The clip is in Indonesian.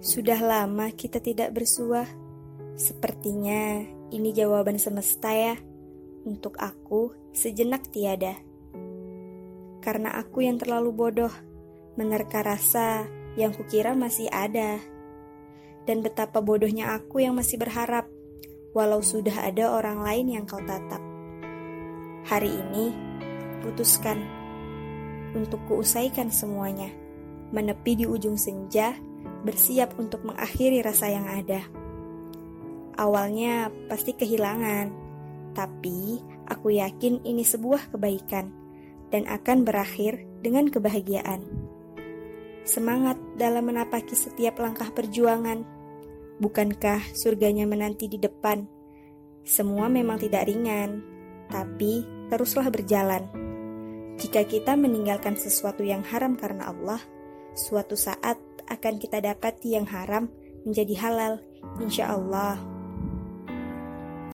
Sudah lama kita tidak bersuah. Sepertinya ini jawaban semesta ya. Untuk aku, sejenak tiada. Karena aku yang terlalu bodoh, menerka rasa yang kukira masih ada. Dan betapa bodohnya aku yang masih berharap, walau sudah ada orang lain yang kau tatap. Hari ini, putuskan untuk kuusaikan semuanya menepi di ujung senja, bersiap untuk mengakhiri rasa yang ada. Awalnya pasti kehilangan, tapi aku yakin ini sebuah kebaikan dan akan berakhir dengan kebahagiaan. Semangat dalam menapaki setiap langkah perjuangan. Bukankah surganya menanti di depan? Semua memang tidak ringan, tapi teruslah berjalan. Jika kita meninggalkan sesuatu yang haram karena Allah, suatu saat akan kita dapati yang haram menjadi halal, insya Allah.